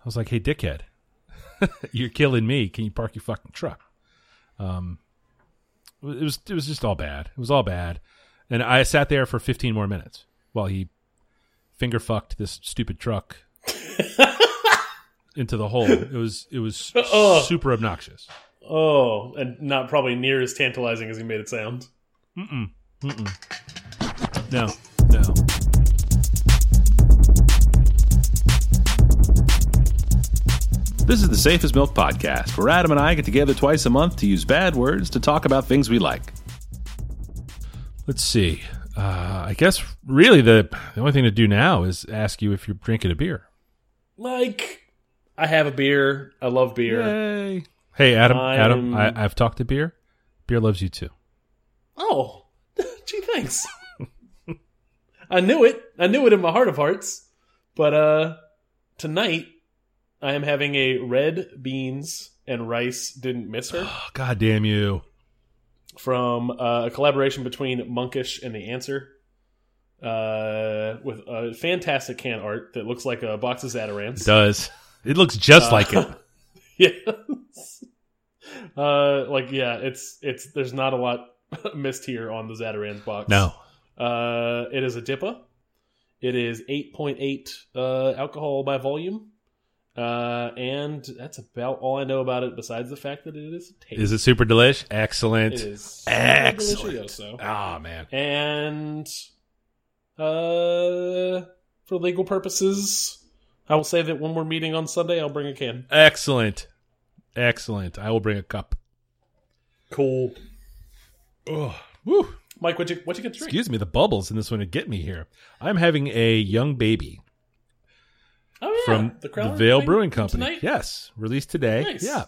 I was like, "Hey, dickhead, you're killing me. Can you park your fucking truck?" Um, it was it was just all bad. It was all bad, and I sat there for 15 more minutes while he finger fucked this stupid truck into the hole. It was it was Ugh. super obnoxious. Oh, and not probably near as tantalizing as he made it sound. Mm-mm. Mm-mm. No, no. This is the Safest Milk Podcast, where Adam and I get together twice a month to use bad words to talk about things we like. Let's see. Uh, I guess really the, the only thing to do now is ask you if you're drinking a beer. Like, I have a beer. I love beer. Yay. Hey, Adam, Adam, I'm- I, I've talked to beer. Beer loves you too. Oh, gee, thanks. I knew it. I knew it in my heart of hearts. But uh, tonight I am having a red beans and rice didn't miss her Oh, God damn you. from uh, a collaboration between Monkish and The Answer. Uh, with a fantastic can art that looks like a box of Zatarain's. It does. It looks just like it. yes. Uh, like yeah, it's it's there's not a lot missed here on the Zatarain's box. No. Uh, it is a DIPA. It is 8.8 uh, alcohol by volume. Uh, and that's about all I know about it besides the fact that it is a taste. Is it super delish? Excellent. It is Excellent. delicioso. Ah, man. And uh, for legal purposes, I will say that when we're meeting on Sunday, I'll bring a can. Excellent. Excellent. I will bring a cup. Cool. Oh, woo. Mike, what you what you get to drink? Excuse me, the bubbles in this one would get me here. I'm having a young baby oh yeah, from the, Crowler Veil Brewing Company. tonight? Yes, released today. Nice. Yeah.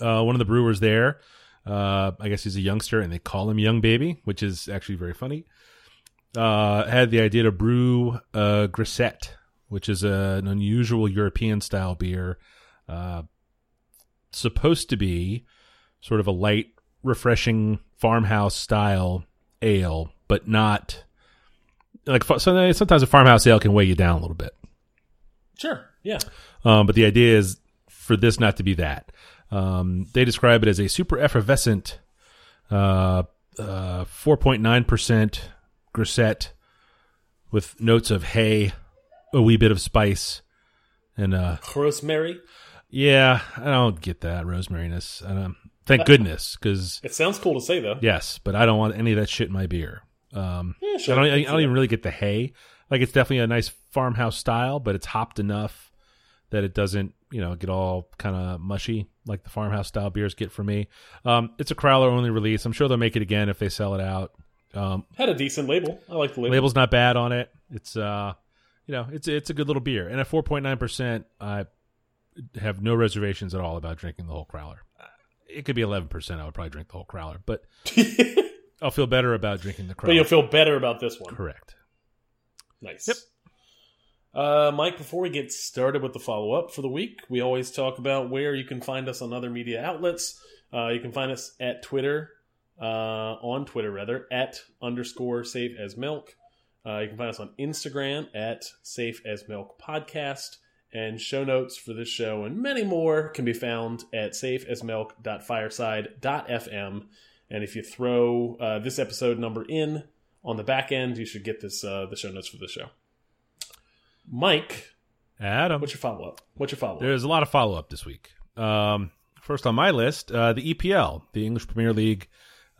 Uh, one of the brewers there, uh, I guess he's a youngster, and they call him Young Baby, which is actually very funny. Uh, had the idea to brew uh, Grisette, which is a, an unusual European style beer, uh, supposed to be sort of a light, refreshing farmhouse style ale, but not like sometimes a farmhouse ale can weigh you down a little bit. Sure. Yeah. Um, but the idea is for this not to be that. Um, they describe it as a super effervescent, uh, uh, 4.9% grisette with notes of hay, a wee bit of spice, and uh, Rosemary. yeah, I don't get that rosemaryness. I don't, thank goodness, because It sounds cool to say though. yes, but I don't want any of that shit in my beer. Um, Yeah, I sure. don't, I don't even really get the hay. Like it's definitely a nice farmhouse style, but it's hopped enough that it doesn't, you know, get all kind of mushy like the farmhouse style beers get for me. Um, it's a Crowler only release. I'm sure they'll make it again if they sell it out. Um, Had a decent label. I like the label. label's not bad on it. It's uh, you know, it's it's a good little beer, and at 4.9 percent, I have no reservations at all about drinking the whole Crowler. It could be 11 percent. I would probably drink the whole Crowler, but I'll feel better about drinking the but you'll feel better about this one. Correct. Nice. Yep. Uh, Mike, before we get started with the follow up for the week, we always talk about where you can find us on other media outlets. Uh, you can find us at Twitter, uh, on Twitter rather, at underscore safe as milk. Uh, you can find us on Instagram at safe as milk podcast. And show notes for this show and many more can be found at safeasmilk.fireside.fm. And if you throw uh, this episode number in on the back end, you should get this uh, the show notes for the show. Mike, Adam, what's your follow up? What's your follow up? There's a lot of follow up this week. Um, first on my list, uh, the EPL, the English Premier League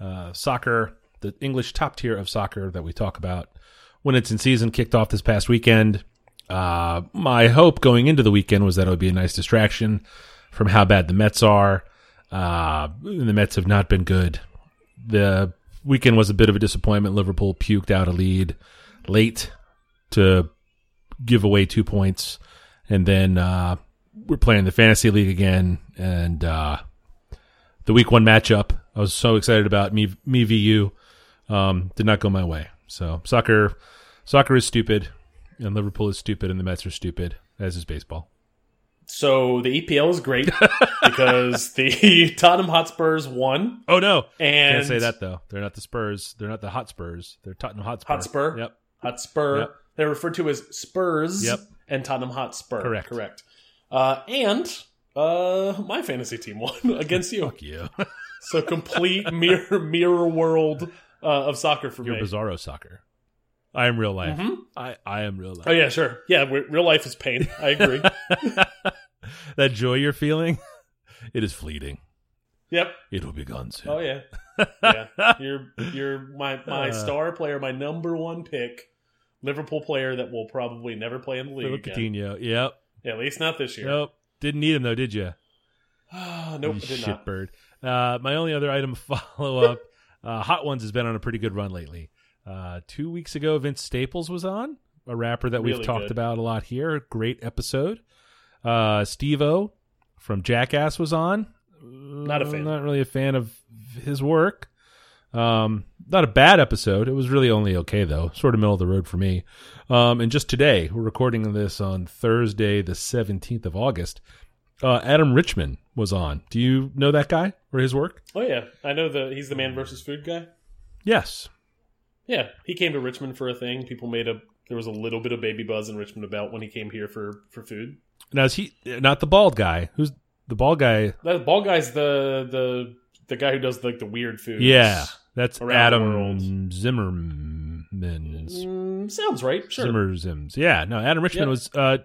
uh, soccer, the English top tier of soccer that we talk about when it's in season, kicked off this past weekend. Uh, my hope going into the weekend was that it would be a nice distraction from how bad the Mets are. Uh, the Mets have not been good. The weekend was a bit of a disappointment. Liverpool puked out a lead late to give away two points, and then uh, we're playing the fantasy league again, and uh, the week one matchup. I was so excited about me me vu um, did not go my way. So soccer soccer is stupid, and Liverpool is stupid, and the Mets are stupid, as is baseball. So the EPL is great because the Tottenham Hotspurs won Oh no, and can't say that though. They're not the Spurs. They're not the Hotspurs. They're Tottenham Hotspur. Hotspur? Yep. Hotspur. Yep. They're referred to as Spurs Yep. and Tottenham Hotspur. Correct. Correct. Uh, and uh, my fantasy team won against you. Fuck you. So complete mirror mirror world uh, of soccer for You're me. Bizarro Soccer. I am real life. Mhm. I, I am real life. Oh yeah, sure. Yeah, real life is pain. I agree. That joy you're feeling, it is fleeting. yep. It will be gone soon. Oh yeah. Yeah. You're you're my my Uh. star player, my number one pick, Liverpool player that will probably never play in the league Philip again. Coutinho. Yep. Yeah, at least not this year. Nope. Didn't need him though, did you? Ah, nope, You did not. shitbird. Uh, my only other item follow up, uh, Hot Ones has been on a pretty good run lately. Uh, two weeks ago, Vince Staples was on, a rapper that we've talked good. about a lot here. Great episode. Uh, Steve-O from Jackass was on. Not a Uh, fan. Not really a fan of his work. Um, not a bad episode. It was really only okay though. Sort of middle of the road for me. Um, and just today, we're recording this on Thursday, the seventeenth of August. Uh, Adam Richman was on. Do you know that guy or his work? Oh yeah, I know the he's the man versus food guy. Yes. Yeah, he came to Richmond for a thing. People made a there was a little bit of baby buzz in Richmond about when he came here for for food. Now is he not the bald guy? Who's the bald guy? The bald guy's the the the guy who does like the weird food. Yeah, that's Adam. Zimmerman. Mm, sounds right. Sure. Zimmer Zims. Yeah, no, Adam Richman was uh,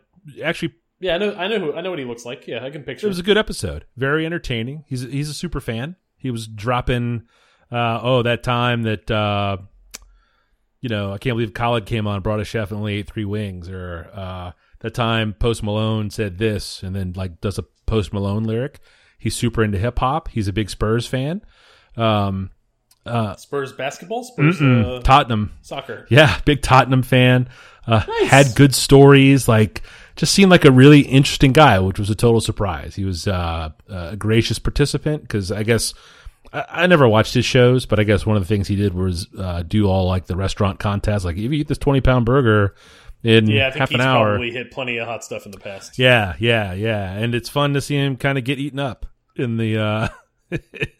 actually Yeah, I know. I know. Who, I know what he looks like. Yeah, I can picture. It was a good episode. Very entertaining. He's he's a super fan. He was dropping uh oh that time that uh you know, I can't believe Khaled came on, brought a chef and only ate three wings, or uh that time Post Malone said this and then like does a Post Malone lyric. He's super into hip hop. He's a big Spurs fan. Um uh Spurs basketball. Spurs uh, Tottenham. soccer. Yeah, big Tottenham fan. Uh, Nice. Had good stories. Like, just seemed like a really interesting guy, which was a total surprise. He was uh, a gracious participant because I guess I, I never watched his shows, but I guess one of the things he did was uh, do all like the restaurant contests. Like, if you eat this twenty pound burger in Yeah, I think half he's an hour, probably hit plenty of hot stuff in the past. yeah, yeah, yeah, and it's fun to see him kind of get eaten up in the. Uh,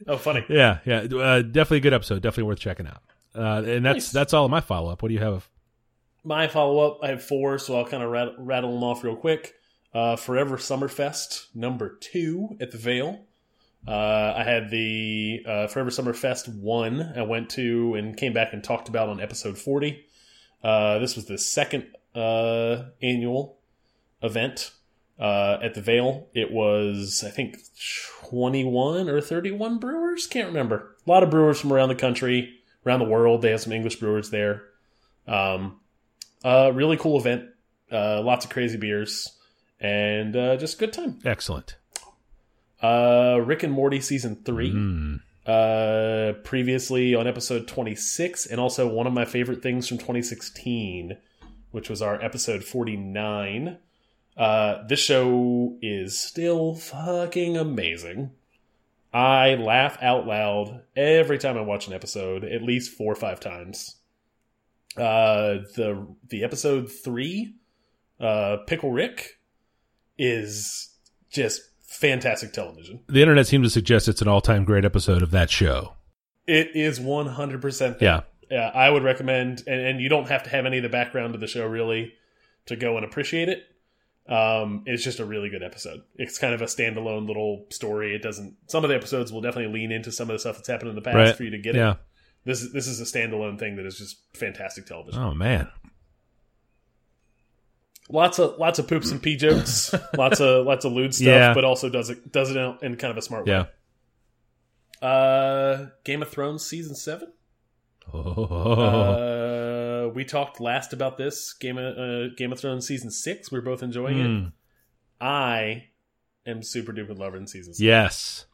Oh, funny. yeah, yeah, uh, definitely a good episode. Definitely worth checking out. Uh, and that's Nice. that's all of my follow up. What do you have? My follow up, I have four, so I'll kind of rat- rattle them off real quick. Uh, Forever Summerfest number two at the Veil. Uh, I had the uh, Forever Summerfest one. I went to and came back and talked about on episode forty. Uh, this was the second uh, annual event uh, at the Veil. It was, I think, twenty-one or thirty-one brewers. Can't remember. A lot of brewers from around the country, around the world. They have some English brewers there. Um, uh, really cool event. Uh, lots of crazy beers and uh, just good time. Excellent. Uh, Rick and Morty season three. Mm. Uh, previously on episode twenty six, and also one of my favorite things from twenty sixteen, which was our episode forty nine. Uh, this show is still fucking amazing. I laugh out loud every time I watch an episode, at least four or five times. Uh, the the episode three, uh, Pickle Rick, is just fantastic television. The internet seems to suggest it's an all-time great episode of that show. It is one hundred percent. Yeah, Yeah, I would recommend, and, and you don't have to have any of the background of the show really to go and appreciate it. Um, it's just a really good episode. It's kind of a standalone little story. It doesn't. Some of the episodes will definitely lean into some of the stuff that's happened in the past Right. for you to get yeah. it. This is this is a standalone thing that is just fantastic television. Oh man, Lots of lots of poops and pee jokes. lots of lots of lewd stuff, Yeah. but also does it does it in, in kind of a smart yeah. way. Uh, Game of Thrones season seven. Oh, Uh, we talked last about this Game of uh, Game of Thrones season six. We're both enjoying it. Mm. I am super duper loving season six. yes,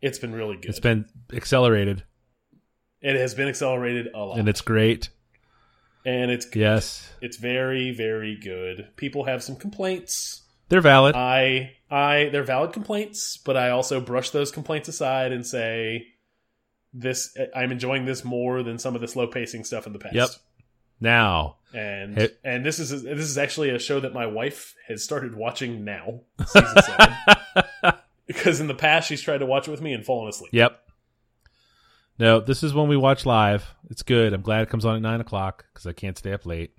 It's been really good. it's been accelerated it has been accelerated a lot, and it's great. and it's good. Yes, It's very very good. People have some complaints. they're valid. I I they're valid complaints, but I also brush those complaints aside and say this I'm enjoying this more than some of the slow pacing stuff in the past. Yep. now, and and this is this is actually a show that my wife has started watching now, season seven, because in the past she's tried to watch it with me and fallen asleep. yep. No, this is when we watch live. It's good. I'm glad it comes on at nine o'clock because I can't stay up late.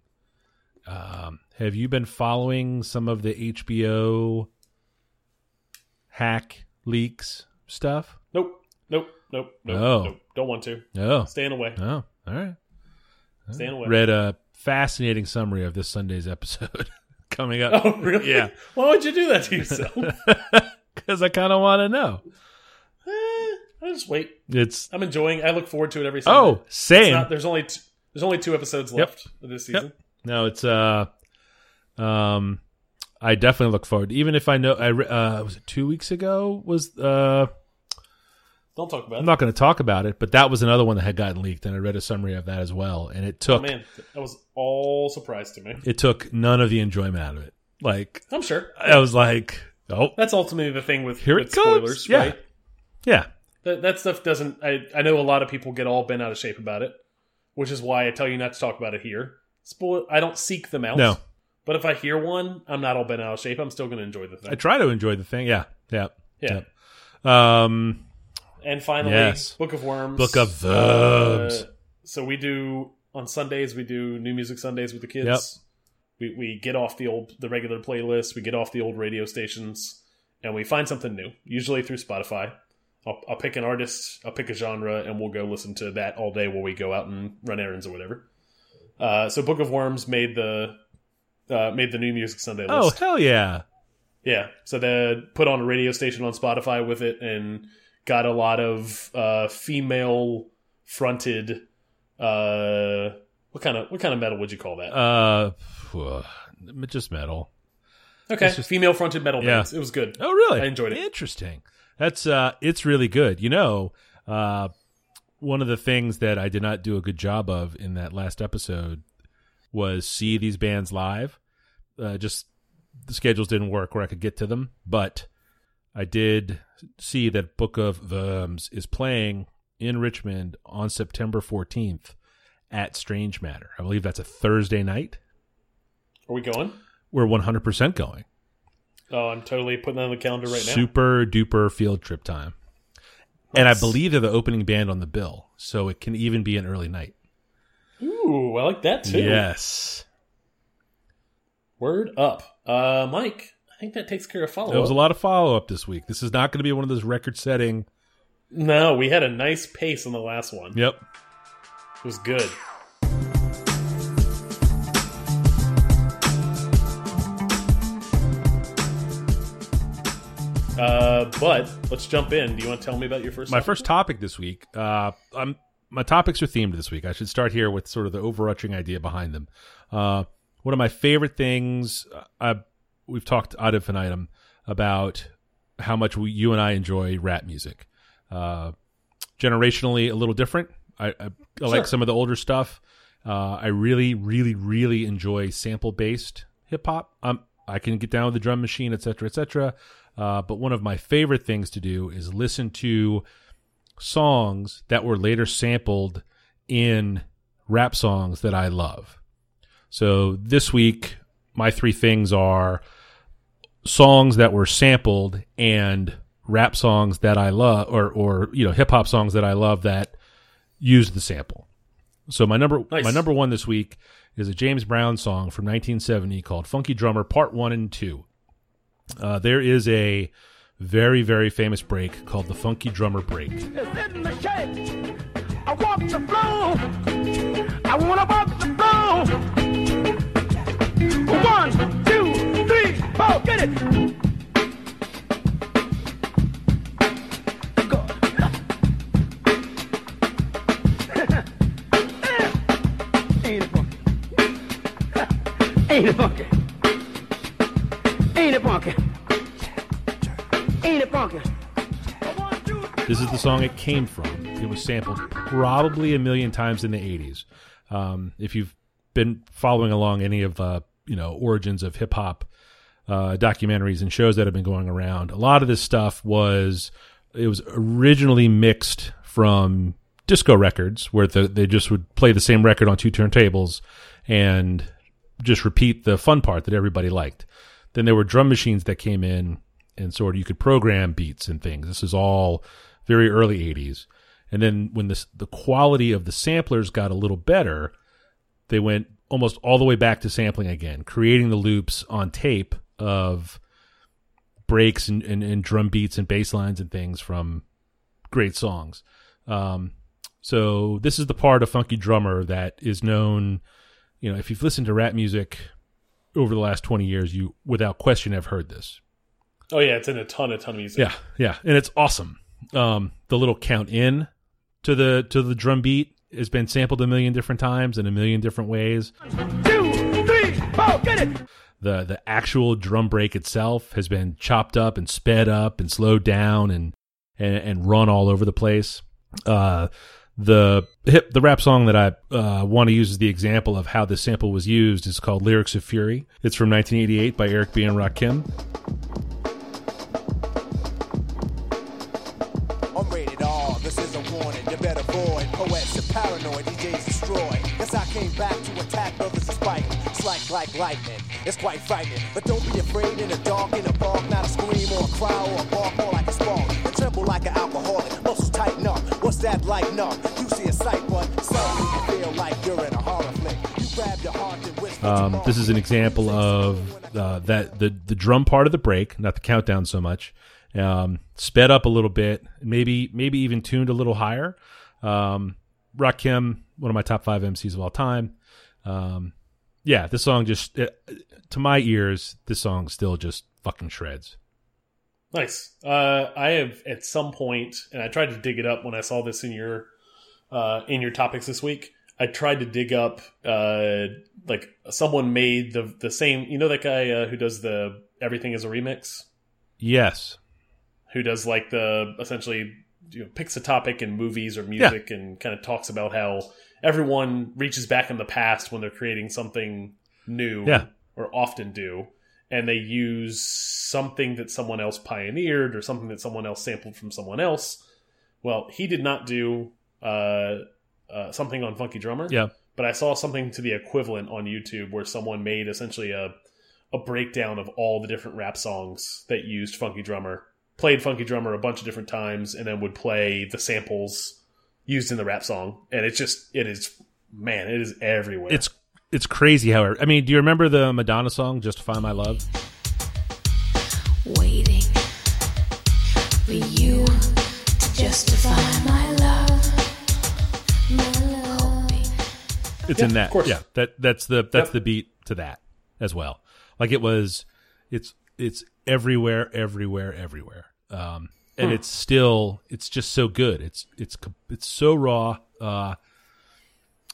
Um, have you been following some of the HBO hack leaks stuff? Nope. Nope. Oh. Nope. Don't want to. No. Staying away. Oh, all right. Staying away. Read a fascinating summary of this Sunday's episode coming up Oh, really? Yeah. Why would you do that to yourself? because I kind of want to know. eh, I just wait. It's I'm enjoying. I look forward to it every Sunday. oh, same. not, there's only there's only two episodes Yep. left of this season. No, it's uh, um, I definitely look forward. Even if I know, I uh, was it two weeks ago? Was uh, Don't talk about it. I'm it. not going to talk about it, but that was another one that had gotten leaked, and I read a summary of that as well. And it Oh took man, that was all surprise to me. it took none of the enjoyment out of it. Like I'm sure I was like, oh that's ultimately the thing with, Here with it comes. spoilers, Yeah. right? yeah, That, that stuff doesn't. I I know a lot of people get all bent out of shape about it, which is why I tell you not to talk about it here. Spoil. I don't seek them out. No. But if I hear one, I'm not all bent out of shape. I'm still going to enjoy the thing. I try to enjoy the thing. Yeah, yeah, yeah. yeah. Um, And finally, Yes. Book of Wyrms. Book of Wyrms. Uh, so we do on Sundays. We do new music Sundays with the kids. Yep. We we get off the old the regular playlist. We get off the old radio stations, and we find something new. Usually through Spotify. I'll, I'll pick an artist. I'll pick a genre, and we'll go listen to that all day while we go out and run errands or whatever. Uh, so Book of Wyrms made the uh, made the new music Sunday oh hell yeah! Yeah, so they put on a radio station on Spotify with it and got a lot of uh, female fronted. Uh, what kind of what kind of metal would you call that? Uh, just metal. okay, just- female fronted metal Yeah. bands. It was good. Oh, really? I enjoyed it. Interesting. That's uh, it's really good. You know, uh, one of the things that I did not do a good job of in that last episode was see these bands live. Uh, just the schedules didn't work where I could get to them, but I did see that Book of Wyrms is playing in Richmond on September 14th at Strange Matter. I believe that's a Thursday night. Are we going? We're 100% going. Oh, I'm totally putting that on the calendar right now. Super duper field trip time. And I believe they're the opening band on the bill, so it can even be an early night. Ooh, I like that too. Yes. Word up, uh, Mike. Think that takes care of follow up. There was a lot of follow up this week. This is not going to be one of those record setting. No, we had a nice pace on the last one. Yep. It was good. Uh, but let's jump in. Do you want to tell me about your first? My topic? first topic this week. Uh, I'm my topics are themed this week. I should start here with sort of the overarching idea behind them. Uh, one of my favorite things. uh, I we've talked ad infinitum about how much we, you and I enjoy rap music. Uh, generationally, a little different. I, I, I Sure. like some of the older stuff. Uh, I really, really, really enjoy sample based hip hop. Um, I can get down with the drum machine, et cetera, et cetera. Uh, but one of my favorite things to do is listen to songs that were later sampled in rap songs that I love. So this week, my three things are songs that were sampled and rap songs that I love, or or you know hip hop songs that I love that use the sample. So my number Nice. my number one this week is a James Brown song from 1970 called "Funky Drummer" Part One and Two. Uh, there is a very very famous break called the Funky Drummer Break. It's in the shade. I walk the floor. I wanna walk the floor. It. Ain't it funky? Ain't it funky? Ain't it funky? This is the song it came from. It was sampled probably a million times in the 80s. Um, if you've been following along any of uh, you know origins of hip hop uh, documentaries and shows that have been going around, a lot of this stuff was it was originally mixed from disco records where the, they just would play the same record on two turntables and just repeat the fun part that everybody liked. Then there were drum machines that came in and sort of you could program beats and things. This is all very early 80s. And then when this, the quality of the samplers got a little better, they went almost all the way back to sampling again, creating the loops on tape of breaks and, and, and drum beats and bass lines and things from great songs. Um, so this is the part of Funky Drummer that is known. You know, if you've listened to rap music over the last twenty years, you without question have heard this. Oh yeah, it's in a ton, a ton of music. Yeah, yeah, and it's awesome. Um, the little count in to the to the drum beat has been sampled a million different times in a million different ways. Two, three, four, get it. The the actual drum break itself has been chopped up and sped up and slowed down and and, and run all over the place. Uh, the hip the rap song that I uh, want to use as the example of how this sample was used is called "Lyrics of Fury." It's from 1988 by Eric B and Rakim. It's like lightning, it's quite frightening But don't be afraid in the dark, in a bark Not a scream or a cry or a bark, more like a spark And tremble like an alcoholic, muscles tighten up What's that like numb? You see a sight, but suddenly you feel like you're in a horror flick You grab your heart and wish Um, this is an example of uh, that the the drum part of the break, not the countdown so much, um, sped up a little bit, maybe maybe even tuned a little higher. Um, Rakim, one of my top five MCs of all time. Um, yeah, this song just uh to my ears, this song still just fucking shreds. Nice. Uh, I have at some point, and I tried to dig it up when I saw this in your uh, in your topics this week. I tried to dig up uh, like someone made the the same. You know that guy uh, who does the everything is a remix, Yes, who does like the essentially you know, picks a topic in movies or music and kind of talks about how everyone reaches back in the past when they're creating something new Yeah. or often do and they use something that someone else pioneered or something that someone else sampled from someone else. Well he did not do uh, uh, something on funky drummer yeah, but I saw something to the equivalent on YouTube where someone made essentially a a breakdown of all the different rap songs that used Funky Drummer, played Funky Drummer a bunch of different times, and then would play the samples used in the rap song. And it's just it is man, it is everywhere. it's it's crazy. However, I mean, do you remember the Madonna song "Justify My Love"? waiting for you to justify my love. My love. It's Yeah, in that. of course. Yeah, that that's the that's Yep. the beat to that as well. Like it was, it's it's everywhere, everywhere, everywhere. Um, and Hmm. it's still it's just so good. It's it's it's so raw. Uh,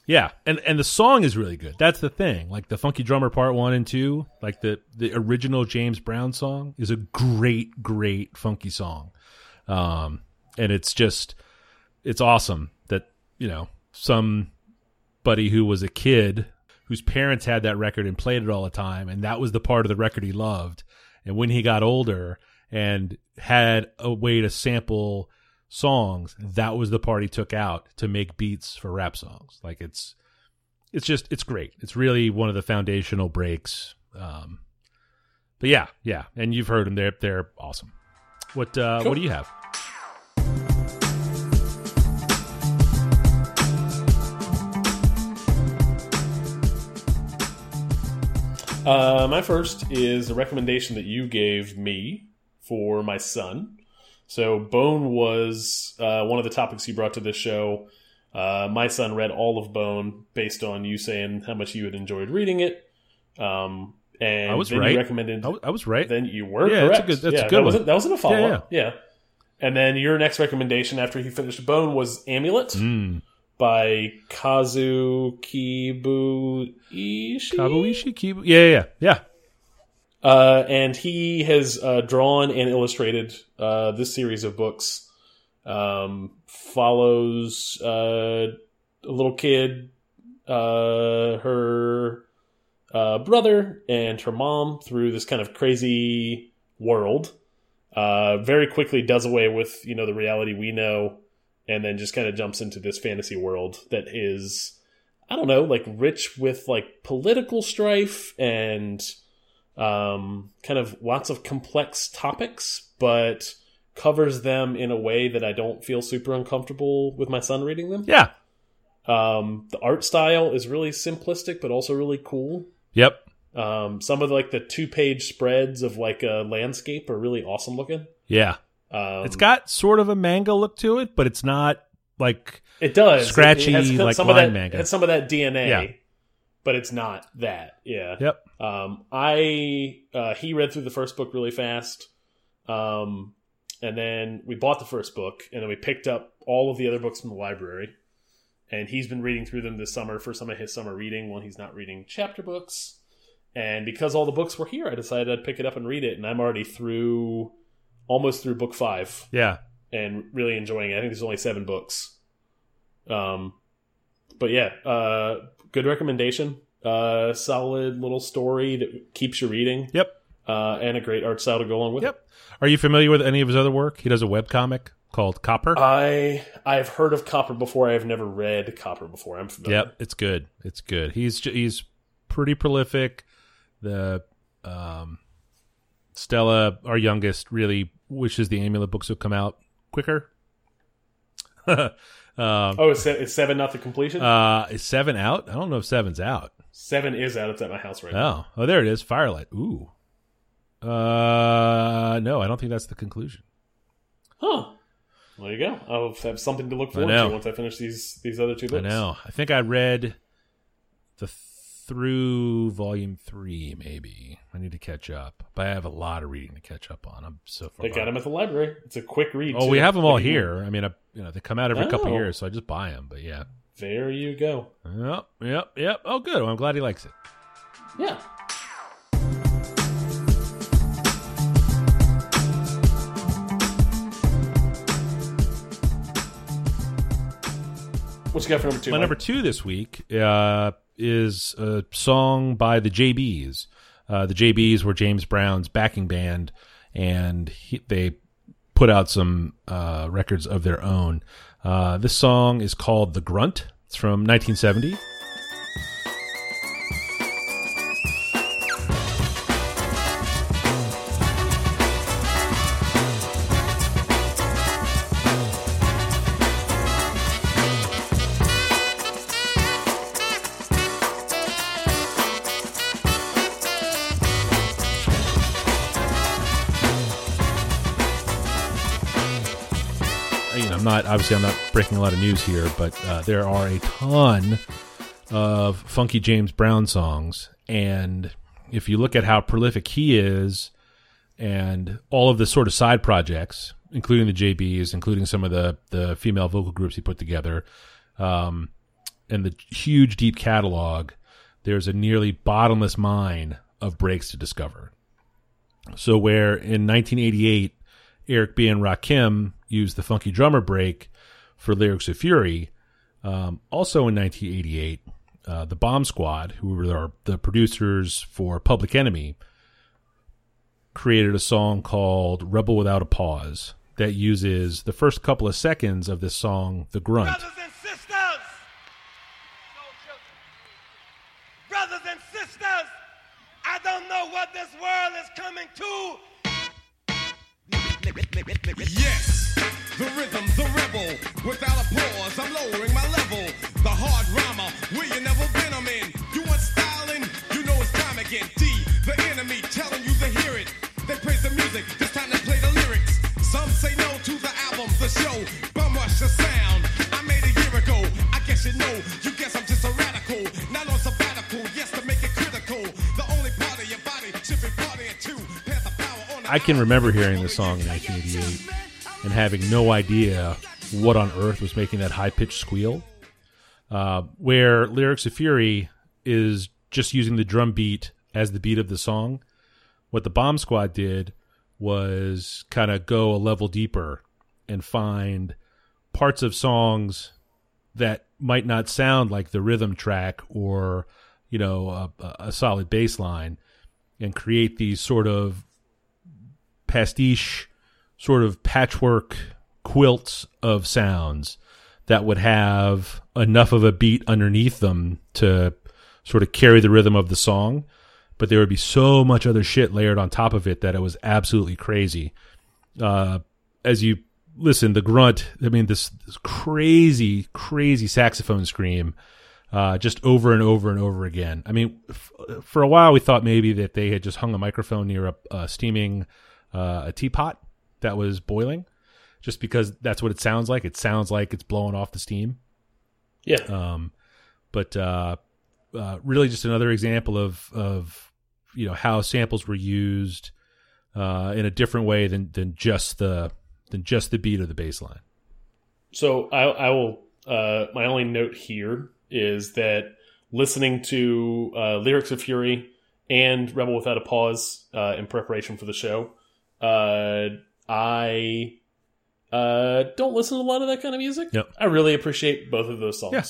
yeah, and and the song is really good. That's the thing. Like the Funky Drummer Part One and Two, like the the original James Brown song is a great, great funky song. Um, and it's just it's awesome that you know some buddy who was a kid whose parents had that record and played it all the time and that was the part of the record he loved and when he got older and had a way to sample songs that was the part he took out to make beats for rap songs. Like it's it's just it's great. It's really one of the foundational breaks. Um but yeah yeah. And you've heard them they're they're awesome. What uh Cool. what do you have Uh, my first is a recommendation that you gave me for my son. So, Bone was uh, one of the topics you brought to this show. Uh, my son read all of Bone based on you saying how much you had enjoyed reading it. Um, and I was then right. You recommended. I was right then you were Yeah, that's a correct. good- that's a good that one. Wasn't, that wasn't a follow Yeah, up. Yeah. And then your next recommendation after he finished Bone was Amulet mm. By Kazu Kibuishi. Kabuishi Kibu yeah yeah yeah Uh, and he has uh, drawn and illustrated uh, this series of books. Um, follows uh, a little kid, uh, her uh, brother, and her mom through this kind of crazy world. Uh, very quickly does away with you know the reality we know, and then just kind of jumps into this fantasy world that is, I don't know, like rich with like political strife and um, kind of lots of complex topics, but covers them in a way that I don't feel super uncomfortable with my son reading them. yeah Um, the art style is really simplistic, but also really cool. Yep. Um, some of like the two page spreads of like a landscape are really awesome looking. Yeah, Um, it's got sort of a manga look to it, but it's not like it does scratchy, it like, some of that manga. It's some of that DNA, Yeah. but it's not that. Yeah. yep. Um, I uh, he read through the first book really fast, um, and then we bought the first book, and then we picked up all of the other books from the library, and he's been reading through them this summer for some of his summer reading when he's not reading chapter books. And because all the books were here, I decided I'd pick it up and read it, and I'm already through, almost through book five, Yeah, and really enjoying it. I think there's only seven books. Um, but yeah, uh, good recommendation. Uh, solid little story that keeps you reading. yep, Uh, and a great art style to go along with. yep. Are you familiar with any of his other work? He does a web comic called Copper. I I've heard of Copper before. I've never read Copper before. I'm familiar. Yep, it's good. It's good. He's he's pretty prolific. The um, Stella, our youngest, really wishes the Amulet books would come out quicker. um, Oh, it's, se- it's seven not the completion. uh, is seven out? I don't know if seven's out. seven is out. It's at my house right now. Oh, oh, there it is. Firelight. Ooh. Uh, no, I don't think that's the conclusion. Huh. There you go. I'll have something to look forward to once I finish these these other two books. I know. I think I read the through volume three, maybe. I need to catch up, but I have a lot of reading to catch up on. I'm so far. They got them at the library. It's a quick read. Oh, too. we have them all here. I mean, I, you know, they come out every couple Oh. years, so I just buy them. But yeah, There you go. yep, yep, yep. Oh, good. Well, I'm glad he likes it. Yeah. What you got for number two? My Mike? number two this week uh, is a song by the JBs. Uh, the JBs were James Brown's backing band, and he, they put out some uh, records of their own. Uh, this song is called "The Grunt." It's from 1970. I'm not obviously I'm not breaking a lot of news here, but uh, there are a ton of funky James Brown songs, and if you look at how prolific he is, and all of the sort of side projects, including the JBs, including some of the the female vocal groups he put together, um, and the huge deep catalog, there's a nearly bottomless mine of breaks to discover. So where in 1988 Eric B. and Rakim used the funky drummer break for lyrics of Fury. Um, also in 1988, uh, the Bomb Squad, who were the producers for Public Enemy, created a song called Rebel Without a Pause that uses the first couple of seconds of this song, The Grunt. Brothers and sisters! Brothers and sisters! I don't know what this world is coming to. Yes, the rhythm, the rebel. Without a pause, I'm lowering my level. The hard rhymer, where you never been, I'm in. You want styling? You know it's time again. I can remember hearing this song in 1988 and having no idea what on earth was making that high pitched squeal. Uh, where Lyrics of Fury is just using the drum beat as the beat of the song. What the Bomb Squad did was kind of go a level deeper and find parts of songs that might not sound like the rhythm track or you know a, a solid bass line and create these sort of pastiche sort of patchwork quilts of sounds that would have enough of a beat underneath them to sort of carry the rhythm of the song but there would be so much other shit layered on top of it that it was absolutely crazy uh, as you listen the grunt i mean this, this crazy crazy saxophone scream uh, just over and over and over again. I mean, for a while we thought maybe that they had just hung a microphone near a, a steaming uh, a teapot that was boiling, just because that's what it sounds like. It sounds like it's blowing off the steam. Yeah. Um, but uh, uh, really, just another example of of you know how samples were used uh, in a different way than than just the than just the beat of the bass line. So I, I will. Uh, my only note here is that listening to uh, lyrics of Fury and Rebel Without a Pause uh, in preparation for the show, uh, I uh, don't listen to a lot of that kind of music. Yep. I really appreciate both of those songs. Yeah.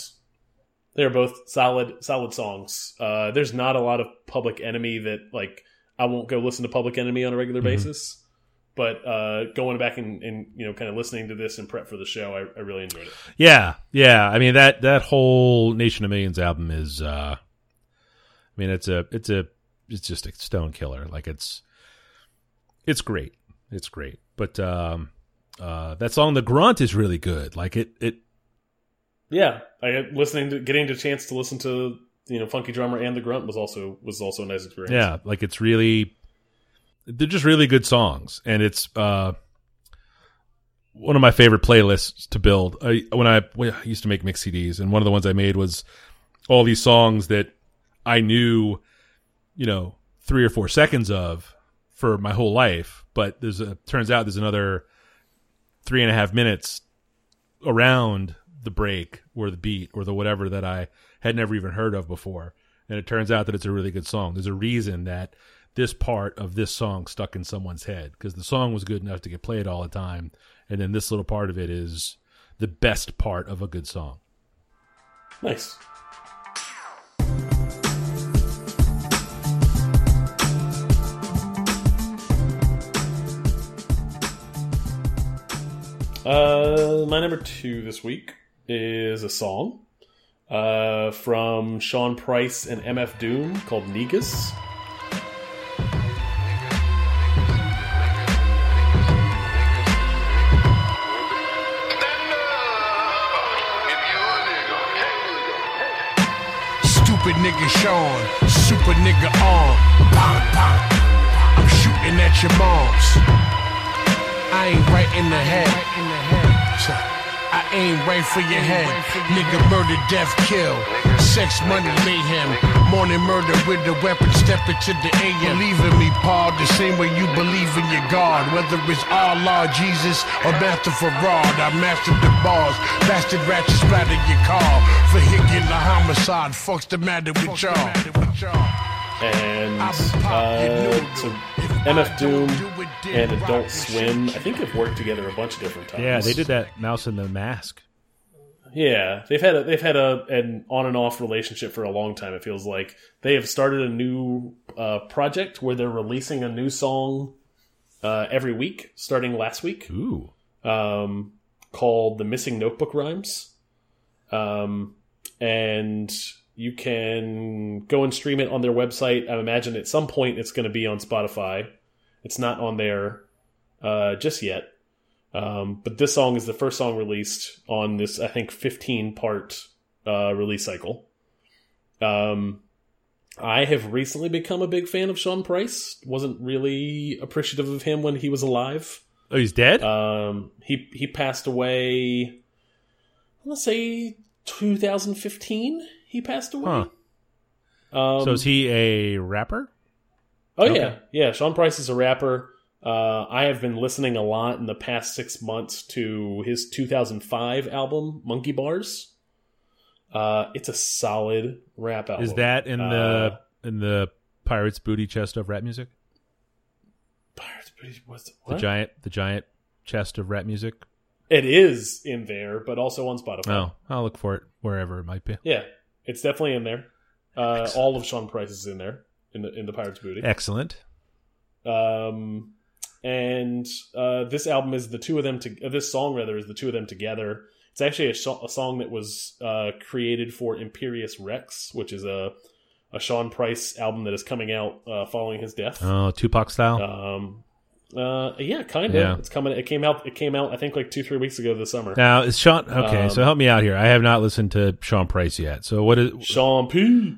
They're both solid, solid songs. Uh, there's not a lot of Public Enemy that like I won't go listen to Public Enemy on a regular Mm-hmm. basis. But uh, going back and, and you know kind of listening to this and prep for the show, I, I really enjoyed it. Yeah, yeah. I mean that that whole Nation of Millions album is. uh I mean, it's a it's a it's just a stone killer. Like it's it's great. It's great. But um uh that song, The Grunt, is really good. Like it it Yeah, I listening to getting the chance to listen to you know Funky Drummer and the Grunt was also was also a nice experience. Yeah, like it's really they're just really good songs and it's uh one of my favorite playlists to build. I when I, when I used to make mix CDs and one of the ones I made was all these songs that I knew, you know, 3 or 4 seconds of for my whole life, but there's a turns out there's another three and a half minutes around the break or the beat or the whatever that I had never even heard of before. And it turns out that it's a really good song. There's a reason that this part of this song stuck in someone's head because the song was good enough to get played all the time. And then this little part of it is the best part of a good song. nice. Uh, my number two this week is a song uh, from Sean Price and MF Doom called Negus. Stupid nigga Sean, super nigga on. I'm shooting at your moms. I ain't right in the head. I aim right for your head. Nigga murder, death, kill. Sex, money, mayhem. Morning murder with the weapon, step into the AM. Believe in me, Paul, the same way you believe in your God. Whether it's Allah, Jesus, or Master Farad, I mastered the bars. Bastard ratchet splatter your car. Vehicular homicide, fuck's the matter with y'all? and uh, MF Doom and Adult Swim, I think have worked together a bunch of different times. Yeah, they did that Mouse in the Mask. Yeah, they've had a, they've had a an on and off relationship for a long time. It feels like they have started a new uh, project where they're releasing a new song uh, every week, starting last week, Ooh. um, called "The Missing Notebook Rhymes," um, and you can go and stream it on their website. I imagine at some point it's going to be on Spotify. It's not on there uh, just yet. Um, but this song is the first song released on this, I think, 15 part uh, release cycle. Um, I have recently become a big fan of Sean Price. Wasn't really appreciative of him when he was alive. Oh, he's dead? Um, he he passed away. Let's say 2015. He passed away. Um, so is he a rapper? Oh Okay. yeah, yeah. Sean Price is a rapper. Uh, I have been listening a lot in the past six months to his 2005 album Monkey Bars. Uh, it's a solid rap album. Is that in Uh, the in the Pirates booty chest of rap music? Pirates, Booty- what's- The giant the giant chest of rap music? It is in there, but also on Spotify. Oh, I'll look for it wherever it might be. Yeah, it's definitely in there. Uh, all of Sean Price is in there in the in the Pirates Booty. Excellent. Um, and uh, this album is the two of them to uh, this song rather is the two of them together. It's actually a, so- a song that was uh, created for Imperious Rex, which is a a Sean Price album that is coming out uh, following his death. Oh, Tupac style. Um, Uh, yeah, kind of. Yeah. It's coming. It came out. It came out. I think like two, three weeks ago this summer. Now is Sean okay? Um, so help me out here. I have not listened to Sean Price yet. So what is? Sean P.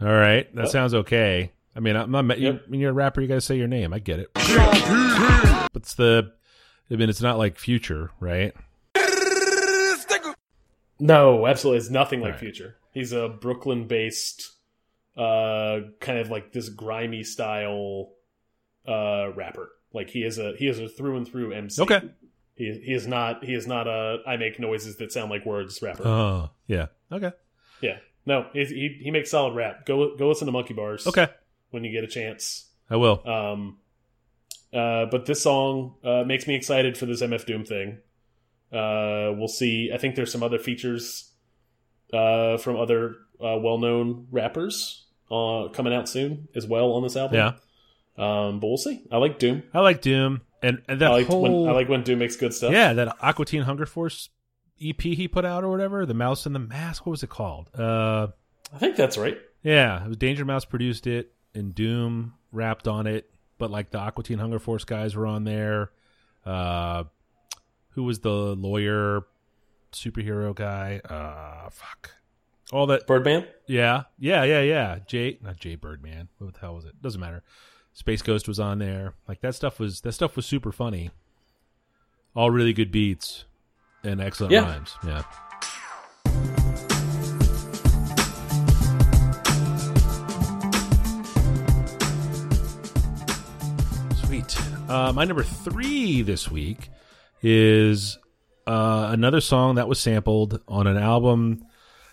All right, that sounds okay. I mean, I'm not. You, Yep. when you're a rapper, you got to say your name. I get it. What's the? I mean, it's not like Future, right? No, absolutely. It's nothing like Right. Future. He's a Brooklyn-based, uh, kind of like this grimy style, uh, rapper. Like he is a he is a through and through MC. Okay. He he is not he is not a I make noises that sound like words rapper. Oh, yeah. Okay. yeah. No, he he makes solid rap. Go go listen to Monkey Bars. Okay. When you get a chance. I will. Um, uh, but this song uh, makes me excited for this MF Doom thing. Uh, we'll see. I think there's some other features uh, from other uh, well-known rappers uh, coming out soon as well on this album. Yeah. Um, but we'll see. I like Doom. I like Doom and and that I like whole. when I like when Doom makes good stuff. yeah, that Aqua Teen Hunger Force EP he put out or whatever. The Mouse and the Mask. What was it called? Uh, I think that's right. yeah, it was Danger Mouse produced it and Doom rapped on it. But like the Aqua Teen Hunger Force guys were on there. Uh, who was the lawyer superhero guy? Uh, fuck. All that Birdman. Yeah, yeah, yeah, yeah. Jay, not Jay Birdman. What the hell was it? Doesn't matter. Space Ghost was on there. Like that stuff was that stuff was super funny. All really good beats and excellent Yeah. rhymes. Yeah. Sweet. Uh, my number three this week is uh, another song that was sampled on an album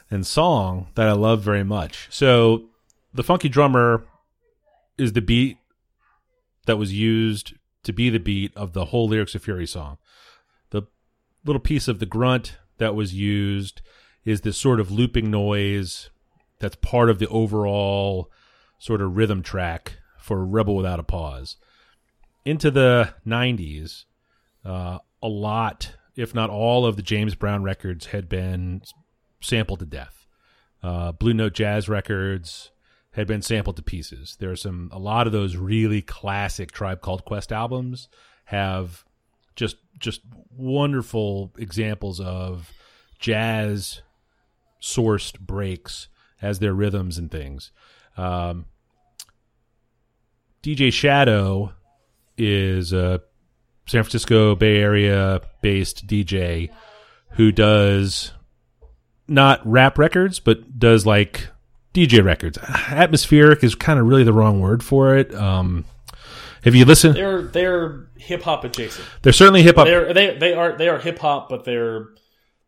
and song that I love very much. So, the funky drummer is the beat that was used to be the beat of the whole lyrics of Fury song. Little piece of the grunt that was used is this sort of looping noise that's part of the overall sort of rhythm track for Rebel Without a Pause. Into the 90s, uh, a lot, if not all, of the James Brown records had been sampled to death. Uh, Blue Note Jazz records had been sampled to pieces. There are some, a lot of those really classic Tribe Called Quest albums have just just wonderful examples of jazz sourced breaks as their rhythms and things. Um, DJ Shadow is a San Francisco Bay Area based DJ who does not rap records, but does like DJ records. Atmospheric is kind of really the wrong word for it. Um, have you listened? They're they're hip hop adjacent. They're certainly hip hop. They're they they are they are hip hop, but they're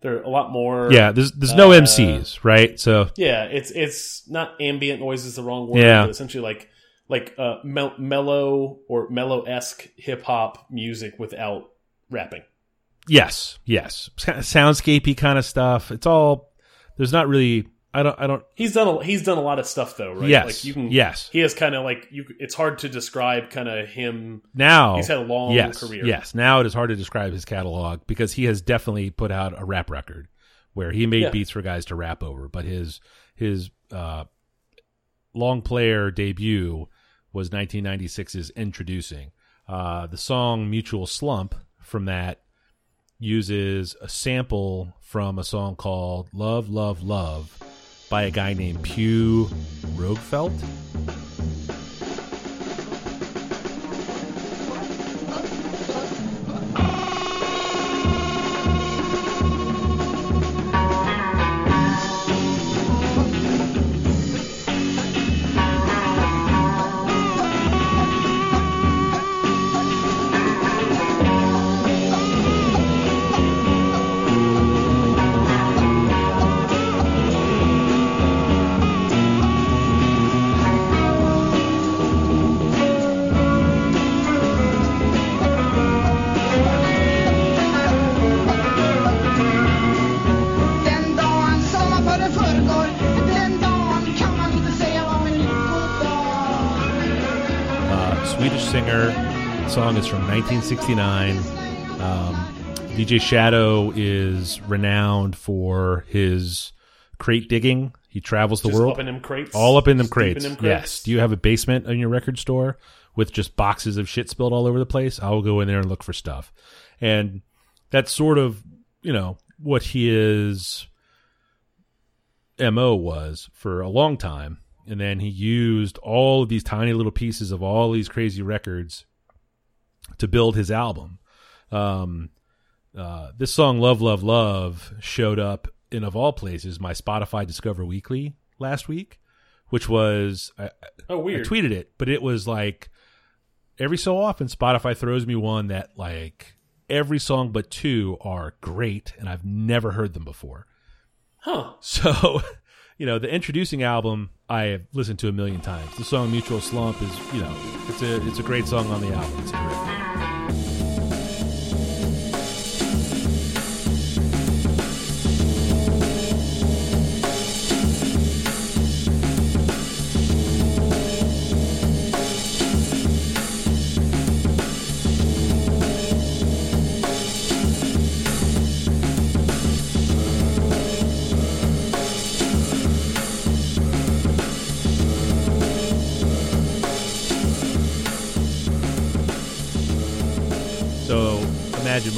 they're a lot more. Yeah, there's there's no Uh, MCs, right? So Yeah, it's it's not ambient noise is the wrong word, Yeah. but essentially like like uh, mel- mellow or mellow esque hip hop music without rapping. yes, yes, soundscapey kind of stuff. It's all there's not really. I don't. I don't. He's done a, he's done a lot of stuff though, right? Yes, like you can yes. He has kind of like you. It's hard to describe kind of him. Now He's had a long yes, career. Yes, now it is hard to describe his catalog because he has definitely put out a rap record where he made Yeah. beats for guys to rap over. But his his uh, long player debut was 1996's "Introducing." Uh, the song "Mutual Slump" from that uses a sample from a song called "Love, Love, Love" by a guy named Pugh Rogefelt. Is from 1969. Um, DJ Shadow is renowned for his crate digging. He travels the Just world, up in them crates, all up in them crates. in them Yes. Do you have a basement in your record store with just boxes of shit spilled all over the place, I will go in there and look for stuff. And that's sort of, you know, what his MO was for a long time. And then he used all of these tiny little pieces of all these crazy records to build his album. Um, uh, this song "Love, Love, Love" showed up in of all places my Spotify Discover Weekly last week, which was I, Oh, I tweeted it, but it was like every so often Spotify throws me one that like every song but two are great, and I've never heard them before. Huh. So, you know, the introducing album I have listened to a million times. The song "Mutual Slump" is, you know, it's a it's a great song on the album. It's.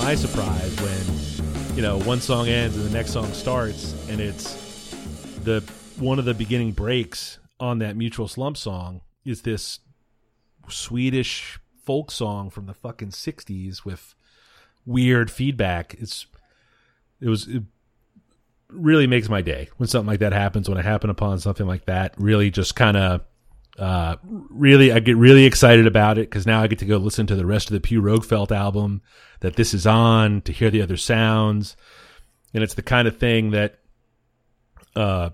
My surprise when, you know, one song ends and the next song starts, and it's the one of the beginning breaks on that Mutual Slump song is this Swedish folk song from the fucking '60s with weird feedback. It's it was it really makes my day when something like that happens. When I happen upon something like that, really just kind of uh, really, I get really excited about it because now I get to go listen to the rest of the Pugh Rogefelt album that this is on to hear the other sounds, and it's the kind of thing that uh,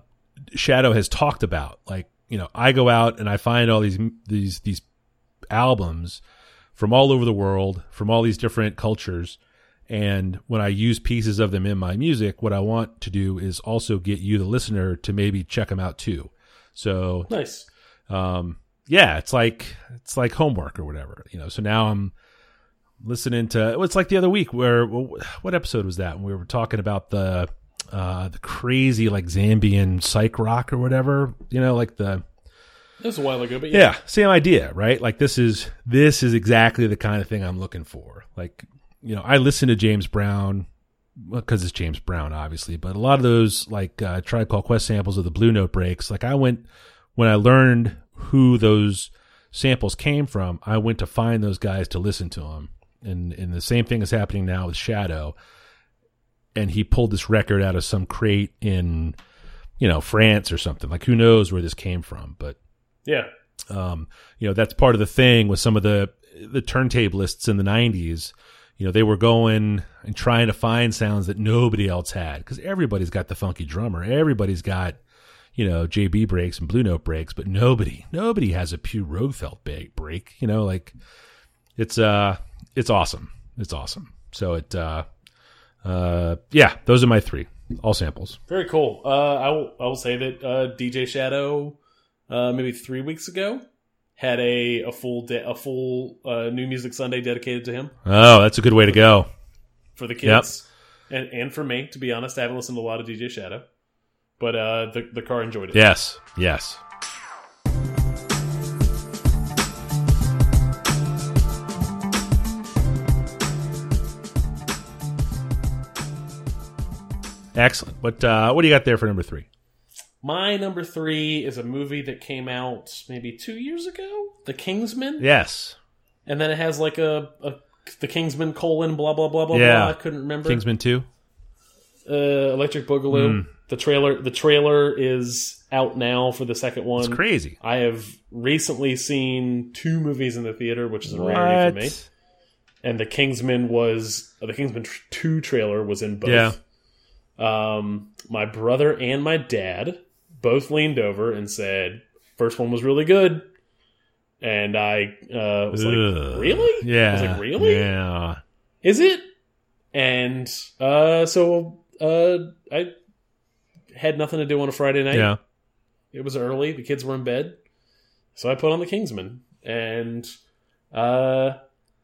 Shadow has talked about. Like, you know, I go out and I find all these these these albums from all over the world, from all these different cultures. And when I use pieces of them in my music, what I want to do is also get you, the listener, to maybe check them out too. So Nice. Um yeah it's like it's like homework or whatever you know. So now i'm listening to well, it's like the other week where what episode was that? When we were talking about the uh the crazy like zambian psych rock or whatever you know like the That was a while ago, but yeah. yeah same idea right? Like this is this is exactly the kind of thing i'm looking for. Like you know i listen to james brown because it's james brown obviously but a lot of those like uh tribe called quest samples of the blue note breaks like i went when i learned who those samples came from i went to find those guys to listen to them and and the same thing is happening now with shadow. And he pulled this record out of some crate in you know france or something. Like who knows where this came from? But Yeah. um, you know that's part of the thing with some of the the turntablists in the 90s you know they were going and trying to find sounds that nobody else had because everybody's got the funky drummer. Everybody's got you know jb breaks and blue note breaks but nobody nobody has a pew ba- break you know like it's uh it's awesome it's awesome so it uh uh yeah those are my three all samples Very cool. Uh, I will. I will say that uh, DJ Shadow, uh, maybe three weeks ago, had a a full a full uh, New Music Sunday dedicated to him oh that's a good way to go for the kids and and for me. To be honest, I haven't listened to a lot of DJ Shadow, but uh, the the car enjoyed it. yes yes Excellent. What uh, what do you got there for number three? My number three is a movie that came out maybe two years ago, The Kingsman. Yes, and then it has like a, a the Kingsman colon blah blah blah blah Yeah. blah. I couldn't remember. Kingsman two. Uh, Electric Boogaloo. Hmm. The trailer the trailer is out now for the second one. It's crazy. I have recently seen two movies in the theater, which is a rarity for me. And the Kingsman was the Kingsman two trailer was in both. Yeah. Um, my brother and my dad both leaned over and said, first one was really good," and I uh, was Ugh. like, "Really? Yeah. I was like, "Really? Yeah. Is it?" And uh, so uh, I had nothing to do on a Friday night. Yeah. It was early. The kids were in bed. So I put on the Kingsman. And uh,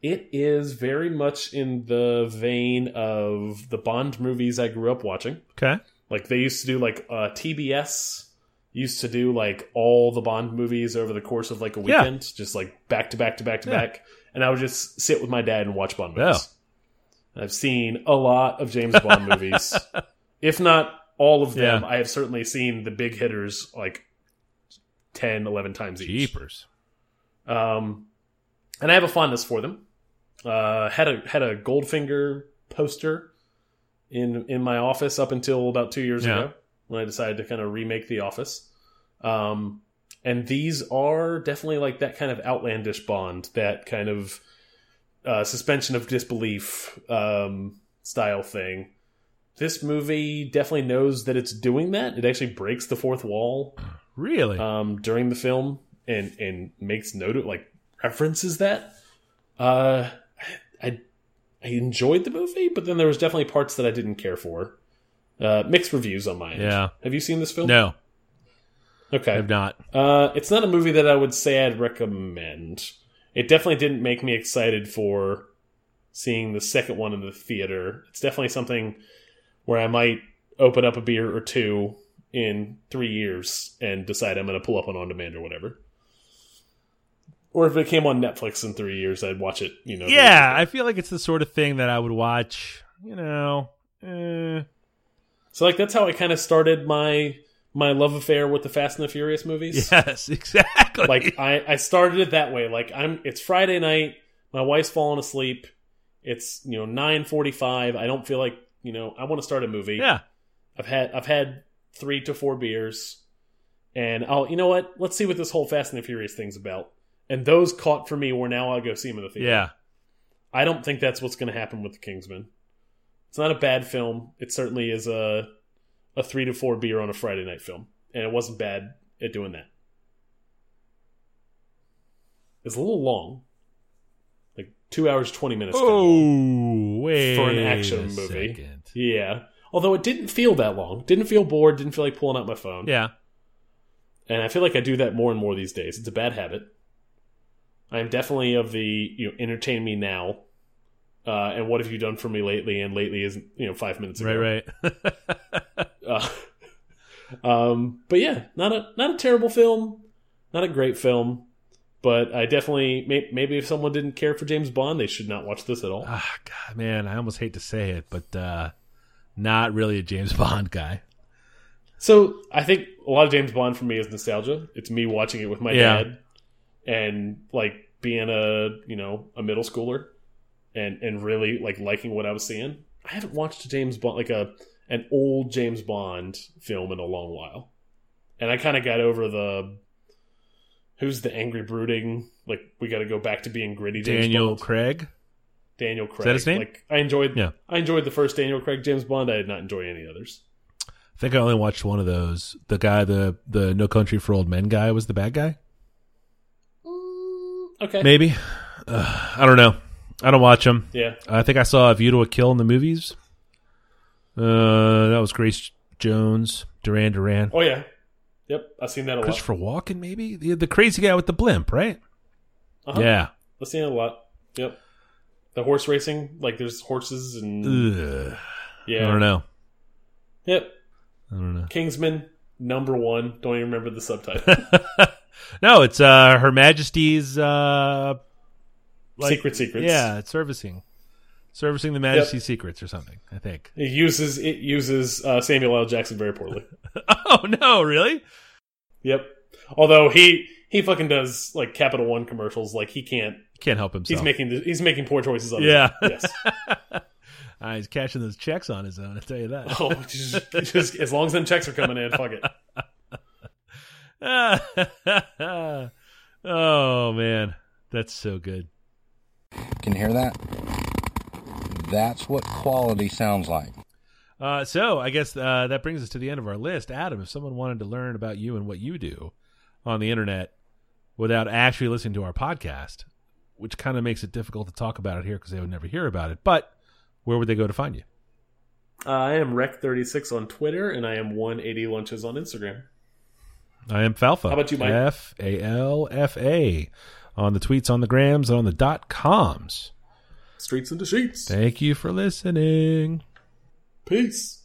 it is very much in the vein of the Bond movies I grew up watching. Okay. Like they used to do like uh, TBS used to do like all the Bond movies over the course of like a Yeah. weekend, just like back to back to back to Yeah. back, and I would just sit with my dad and watch Bond Yeah. I've seen a lot of James Bond movies, if not all of them. Yeah. I have certainly seen the big hitters like 10, 11 times each. Jeepers. Um, and I have a fondness for them. Uh, had a had a Goldfinger poster in in my office up until about two years Yeah. ago when I decided to kind of remake The Office. Um, and these are definitely like that kind of outlandish Bond, that kind of uh, suspension of disbelief um, style thing. This movie definitely knows that it's doing that. It actually breaks the fourth wall Really? um, during the film and and makes note of like references that. Uh, I I enjoyed the movie, but then there was definitely parts that I didn't care for. Uh, mixed reviews on my end. Yeah. Have you seen this film? no, Okay. I've not. Uh, it's not a movie that I would say I'd recommend. It definitely didn't make me excited for seeing the second one in the theater. It's definitely something where I might open up a beer or two in three years and decide I'm going to pull up on on demand or whatever. Or if it came on Netflix in three years, I'd watch it. You know. Yeah, I feel like it's the sort of thing that I would watch. You know, eh. So like that's how I kind of started my my love affair with the Fast and the Furious movies. yes, exactly. like I, I started it that way. Like I'm it's Friday night, my wife's falling asleep. It's, you know, nine forty five. I don't feel like, you know, I want to start a movie. yeah, I've had I've had three to four beers. And I'll you know what? Let's see what this whole Fast and the Furious thing's about. And those caught for me where now I'll go see them in the theater. yeah. I don't think that's what's gonna happen with the Kingsman. It's not a bad film. It certainly is a a three to four beer on a Friday night film. And it wasn't bad at doing that. It's a little long. Like two hours twenty minutes. Oh, wait For an action movie. second. Yeah. Although it didn't feel that long. Didn't feel bored, didn't feel like pulling out my phone. Yeah, And I feel like I do that more and more these days. It's a bad habit. I am definitely of the you know, entertain me now. Uh, and what have you done for me lately? And lately is you know five minutes ago. right, right. Uh, um, but yeah, not a not a terrible film, not a great film, but I definitely may, maybe if someone didn't care for James Bond, they should not watch this at all. ah, God, man, I almost hate to say it, but uh, not really a James Bond guy. So I think a lot of James Bond for me is nostalgia. It's me watching it with my Yeah. dad and like being a you know a middle schooler and and really like liking what I was seeing. I haven't watched a James Bond like a an old James Bond film in a long while, and I kind of got over the who's the angry brooding like we got to go back to being gritty. James Daniel Bond. Craig. Daniel Craig. Is that his name? Like I enjoyed. Yeah. I enjoyed the first Daniel Craig James Bond. I did not enjoy any others. I think I only watched one of those. The guy, the the No Country for Old Men guy, was the bad guy. Okay. Maybe. Uh, I don't know. I don't watch them. Yeah. I think I saw A View to a Kill in the movies. Uh, that was Grace Jones, Duran Duran, Oh yeah. Yep. I've seen that a lot. Christopher Walken, maybe the the crazy guy with the blimp, right? Uh-huh. Yeah. I've seen it a lot. Yep. The horse racing, like there's horses and Ugh. yeah. I don't know. Yep. I don't know. Kingsman number one. Don't even remember the subtitle. no, it's uh Her Majesty's uh like- Secret Secrets. Yeah, it's servicing. Servicing the Majesty's secrets or something, I think. It uses it uses uh, Samuel L. Jackson very poorly. Oh no, really? yep. Although he he fucking does like Capital One commercials. Like he can't. Can't help himself. He's making the, he's making poor choices. On his Yeah. own. Yes. Ah, he's cashing those checks on his own, I tell you that. Oh, just, just as long as them checks are coming in, fuck it. oh man, that's so good. Can you hear that? That's what quality sounds like. Uh, so I guess uh, that brings us to the end of our list. Adam, if someone wanted to learn about you and what you do on the internet without actually listening to our podcast, which kind of makes it difficult to talk about it here because they would never hear about it, but where would they go to find you? Uh, I am Rec36 on Twitter, and I am 180 Lunches on Instagram. I am Falfa. How about you, Mike? F A L F A on the tweets, on the grams, and on the dot coms. Streets into sheets. Thank you for listening. Peace.